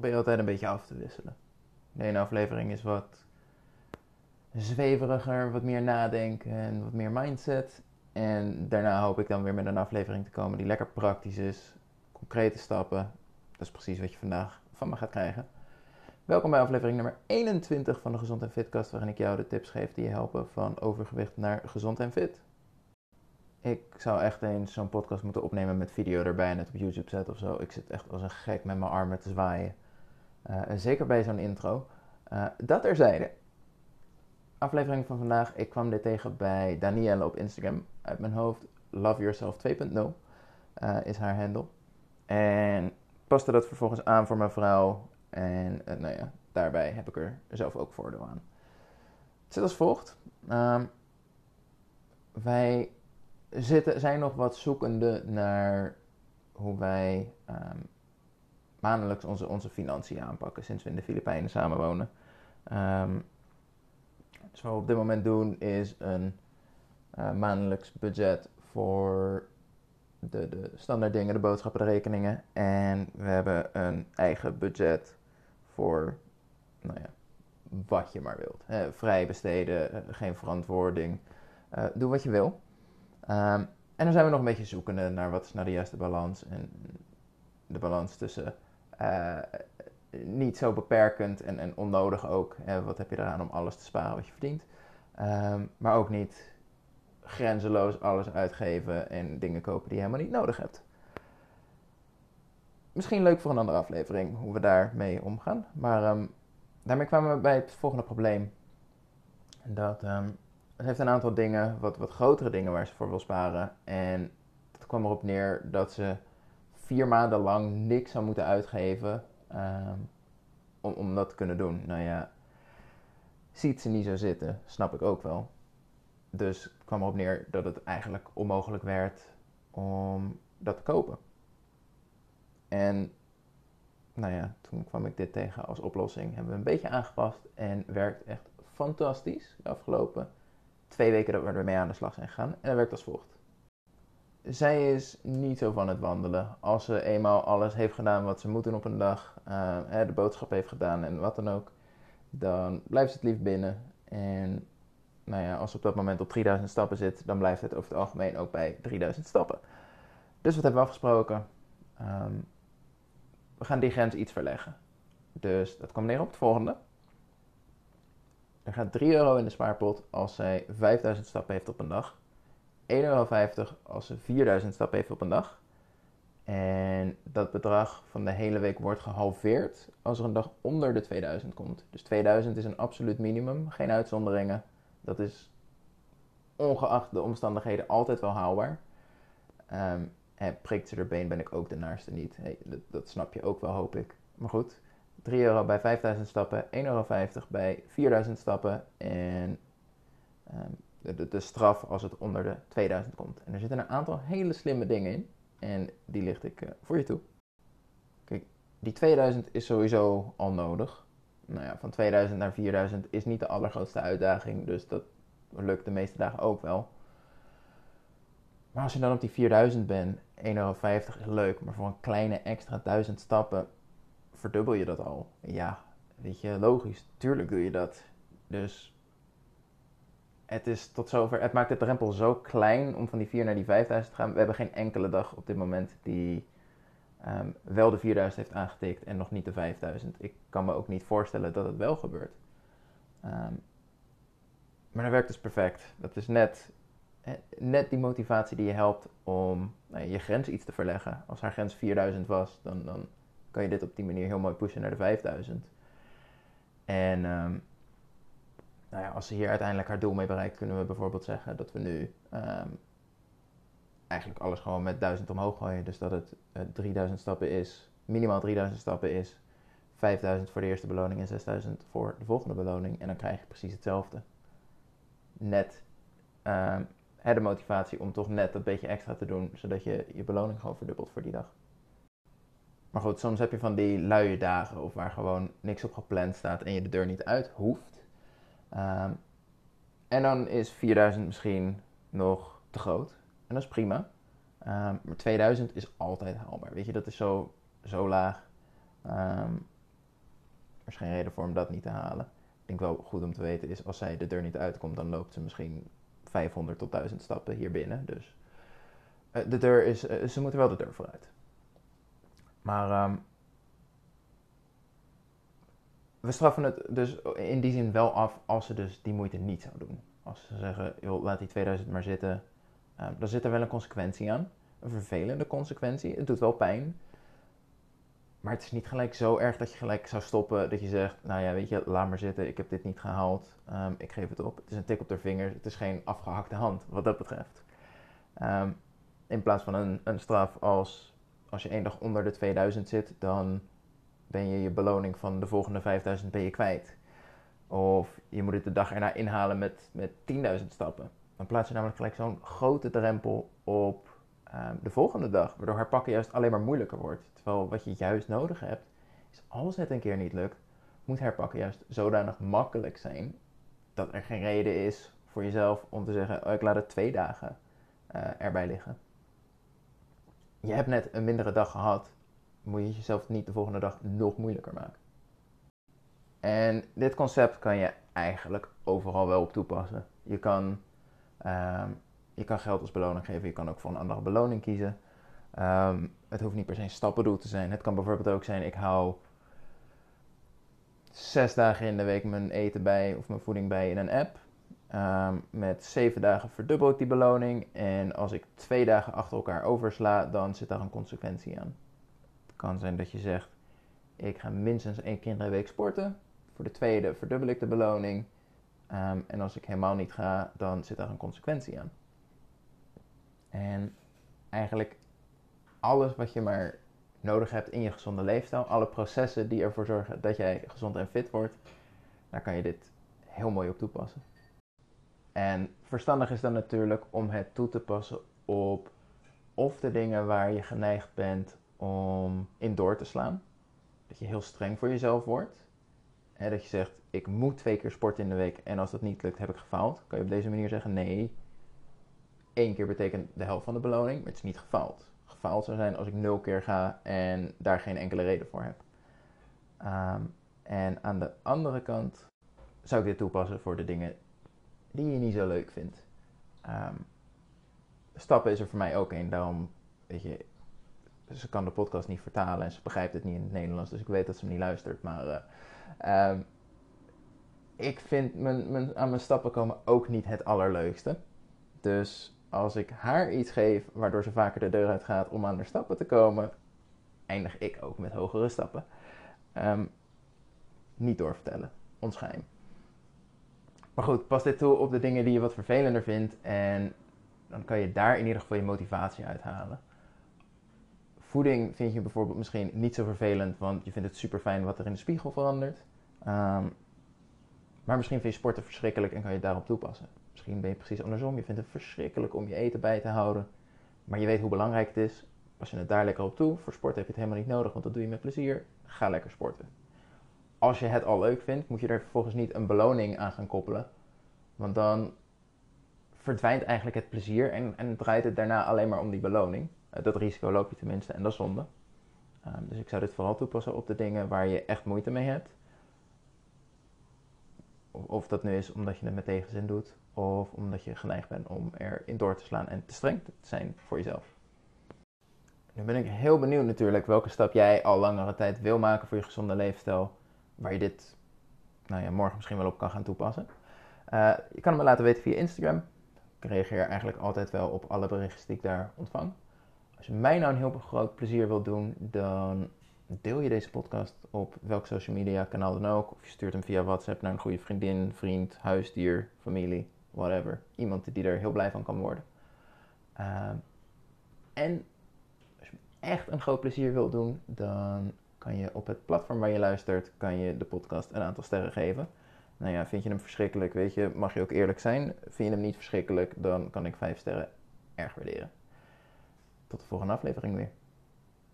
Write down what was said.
probeer altijd een beetje af te wisselen. De ene aflevering is wat zweveriger, wat meer nadenken en wat meer mindset. En daarna hoop ik dan weer met een aflevering te komen die lekker praktisch is. Concrete stappen. Dat is precies wat je vandaag van me gaat krijgen. Welkom bij aflevering nummer 21 van de Gezond en Fitkast, waarin ik jou de tips geef die je helpen van overgewicht naar gezond en fit. Ik zou echt eens zo'n podcast moeten opnemen met video erbij en het op YouTube zetten of zo. Ik zit echt als een gek met mijn armen te zwaaien. En zeker bij zo'n intro. Uh, dat terzijde. Aflevering van vandaag. Ik kwam dit tegen bij Danielle op Instagram. Uit mijn hoofd. Love Yourself 2.0 uh, is haar handle. En paste dat vervolgens aan voor mijn vrouw. En nou ja, daarbij heb ik er zelf ook voordeel aan. Het zit als volgt. Um, wij zitten, zijn nog wat zoekende naar hoe wij um, maandelijks onze, onze financiën aanpakken sinds we in de Filipijnen samenwonen. Um, wat we op dit moment doen is een uh, maandelijks budget voor de, de standaard dingen, de boodschappen, de rekeningen. En we hebben een eigen budget voor, nou ja, wat je maar wilt. Vrij besteden, geen verantwoording. Uh, doe wat je wil. Um, en dan zijn we nog een beetje zoekende naar wat is nou de juiste balans. En de balans tussen uh, niet zo beperkend en, en onnodig ook. Wat heb je eraan om alles te sparen wat je verdient. Um, maar ook niet grenzeloos alles uitgeven en dingen kopen die je helemaal niet nodig hebt. Misschien leuk voor een andere aflevering hoe we daarmee omgaan. Maar um, daarmee kwamen we bij het volgende probleem. Dat um, het heeft een aantal dingen, wat, wat grotere dingen waar ze voor wil sparen. En het kwam erop neer dat ze vier maanden lang niks zou moeten uitgeven um, om, om dat te kunnen doen. Nou ja, ziet ze niet zo zitten, snap ik ook wel. Dus kwam erop neer dat het eigenlijk onmogelijk werd om dat te kopen. En nou ja, toen kwam ik dit tegen als oplossing. Hebben we een beetje aangepast en werkt echt fantastisch de afgelopen twee weken dat we ermee aan de slag zijn gegaan. En dat werkt als volgt. Zij is niet zo van het wandelen. Als ze eenmaal alles heeft gedaan wat ze moet doen op een dag, uh, de boodschap heeft gedaan en wat dan ook, dan blijft ze het liefst binnen. En nou ja, als ze op dat moment op 3000 stappen zit, dan blijft het over het algemeen ook bij 3000 stappen. Dus wat hebben we afgesproken? Um, we gaan die grens iets verleggen. Dus dat komt neer op het volgende. Er gaat 3 euro in de spaarpot als zij 5000 stappen heeft op een dag. 1,50 euro als ze 4000 stappen heeft op een dag. En dat bedrag van de hele week wordt gehalveerd als er een dag onder de 2000 komt. Dus 2000 is een absoluut minimum, geen uitzonderingen. Dat is ongeacht de omstandigheden altijd wel haalbaar. En prikt ze er been ben ik ook de naarste niet. Hey, dat, snap je ook wel, hoop ik. Maar goed, 3 euro bij 5000 stappen, 1,50 euro bij 4000 stappen en um, de, de, straf als het onder de 2000 komt. En er zitten een aantal hele slimme dingen in en die licht ik uh, voor je toe. Kijk, die 2000 is sowieso al nodig. Nou ja, van 2000 naar 4000 is niet de allergrootste uitdaging, dus dat lukt de meeste dagen ook wel. Maar als je dan op die 4000 bent, 1,50 euro is leuk, maar voor een kleine extra 1000 stappen verdubbel je dat al. Ja, weet je, logisch, tuurlijk doe je dat. Dus het is tot zover, het maakt de drempel zo klein om van die 4 naar die 5000 te gaan. We hebben geen enkele dag op dit moment die um, wel de 4000 heeft aangetikt en nog niet de 5000. Ik kan me ook niet voorstellen dat het wel gebeurt. Um, maar dat werkt dus perfect. Dat is net, net die motivatie die je helpt om nou, je grens iets te verleggen. Als haar grens 4000 was, dan, dan kan je dit op die manier heel mooi pushen naar de 5000. En um, nou ja, als ze hier uiteindelijk haar doel mee bereikt, kunnen we bijvoorbeeld zeggen dat we nu um, eigenlijk alles gewoon met 1000 omhoog gooien. Dus dat het uh, 3000 stappen is, minimaal 3000 stappen is, 5000 voor de eerste beloning en 6000 voor de volgende beloning. En dan krijg je precies hetzelfde. Net um, de motivatie om toch net dat beetje extra te doen, zodat je je beloning gewoon verdubbelt voor die dag. Maar goed, soms heb je van die luie dagen of waar gewoon niks op gepland staat en je de deur niet uit hoeft. Um, en dan is 4000 misschien nog te groot. En dat is prima. Um, maar 2000 is altijd haalbaar. Weet je, dat is zo, zo laag. Um, Er is geen reden voor om dat niet te halen. Ik denk wel goed om te weten is, als zij de deur niet uitkomt, dan loopt ze misschien 500 tot 1000 stappen hier binnen. Dus eh, de deur is, eh, ze moeten wel de deur vooruit. Maar ehm, we straffen het dus in die zin wel af als ze dus die moeite niet zou doen. Als ze zeggen, joh, laat die 2000 maar zitten, um, dan zit er wel een consequentie aan. Een vervelende consequentie. Het doet wel pijn. Maar het is niet gelijk zo erg dat je gelijk zou stoppen. Dat je zegt, nou ja, weet je, laat maar zitten. Ik heb dit niet gehaald. Um, ik geef het op. Het is een tik op de vingers. Het is geen afgehakte hand, wat dat betreft. Um, in plaats van een, een straf als, als je één dag onder de 2000 zit, dan ben je je beloning van de volgende 5000 ben je kwijt. Of je moet het de dag erna inhalen met, met 10.000 stappen. Dan plaats je namelijk gelijk zo'n grote drempel op uh, de volgende dag. Waardoor herpakken juist alleen maar moeilijker wordt. Terwijl wat je juist nodig hebt, is als het een keer niet lukt, moet herpakken juist zodanig makkelijk zijn dat er geen reden is voor jezelf om te zeggen: oh, ik laat het twee dagen uh, erbij liggen. Je hebt net een mindere dag gehad, moet je jezelf niet de volgende dag nog moeilijker maken. En dit concept kan je eigenlijk overal wel op toepassen. Je kan, um, je kan geld als beloning geven, je kan ook voor een andere beloning kiezen. Um, het hoeft niet per se een stappendoel te zijn. Het kan bijvoorbeeld ook zijn, ik hou zes dagen in de week mijn eten bij of mijn voeding bij in een app. Um, met zeven dagen verdubbel ik die beloning. En als ik twee dagen achter elkaar oversla, dan zit daar een consequentie aan. Kan zijn dat je zegt, ik ga minstens één keer de week sporten. Voor de tweede verdubbel ik de beloning. Um, en als ik helemaal niet ga, dan zit daar een consequentie aan. En eigenlijk alles wat je maar nodig hebt in je gezonde leefstijl, alle processen die ervoor zorgen dat jij gezond en fit wordt, daar kan je dit heel mooi op toepassen. En verstandig is dan natuurlijk om het toe te passen op of de dingen waar je geneigd bent om in door te slaan. Dat je heel streng voor jezelf wordt. En dat je zegt, ik moet twee keer sporten in de week en als dat niet lukt, heb ik gefaald. Kan je op deze manier zeggen, nee, één keer betekent de helft van de beloning, maar het is niet gefaald. Gefaald zou zijn als ik nul keer ga en daar geen enkele reden voor heb. Um, en aan de andere kant zou ik dit toepassen voor de dingen die je niet zo leuk vindt. Um, stappen is er voor mij ook een. Daarom, weet je, ze kan de podcast niet vertalen en ze begrijpt het niet in het Nederlands. Dus ik weet dat ze hem niet luistert. Maar uh, um, ik vind mijn, mijn, aan mijn stappen komen ook niet het allerleukste. Dus als ik haar iets geef waardoor ze vaker de deur uit gaat om aan haar stappen te komen, eindig ik ook met hogere stappen. Um, niet doorvertellen. Ons. Maar goed, pas dit toe op de dingen die je wat vervelender vindt en dan kan je daar in ieder geval je motivatie uithalen. Voeding vind je bijvoorbeeld misschien niet zo vervelend, want je vindt het super fijn wat er in de spiegel verandert. Um, maar misschien vind je sporten verschrikkelijk en kan je daarop toepassen. Misschien ben je precies andersom. Je vindt het verschrikkelijk om je eten bij te houden. Maar je weet hoe belangrijk het is. Pas je het daar lekker op toe. Voor sport heb je het helemaal niet nodig, want dat doe je met plezier. Ga lekker sporten als je het al leuk vindt, moet je er vervolgens niet een beloning aan gaan koppelen. Want dan verdwijnt eigenlijk het plezier en, en draait het daarna alleen maar om die beloning. Uh, dat risico loop je tenminste en dat is zonde. Uh, dus ik zou dit vooral toepassen op de dingen waar je echt moeite mee hebt. Of, of, dat nu is omdat je het met tegenzin doet, of omdat je geneigd bent om erin door te slaan en te streng te zijn voor jezelf. Nu ben ik heel benieuwd natuurlijk welke stap jij al langere tijd wil maken voor je gezonde leefstijl waar je dit nou ja, morgen misschien wel op kan gaan toepassen. Uh, je kan me laten weten via Instagram. Ik reageer eigenlijk altijd wel op alle berichten die ik daar ontvang. Als je mij nou een heel groot plezier wilt doen, dan deel je deze podcast op welk social media kanaal dan ook. Of je stuurt hem via WhatsApp naar een goede vriendin, vriend, huisdier, familie, whatever. Iemand die er heel blij van kan worden. Uh, en als je echt een groot plezier wilt doen, dan kan je op het platform waar je luistert, kan je de podcast een aantal sterren geven. Nou ja, vind je hem verschrikkelijk, weet je, mag je ook eerlijk zijn. Vind je hem niet verschrikkelijk, dan kan ik vijf sterren erg waarderen. Tot de volgende aflevering weer.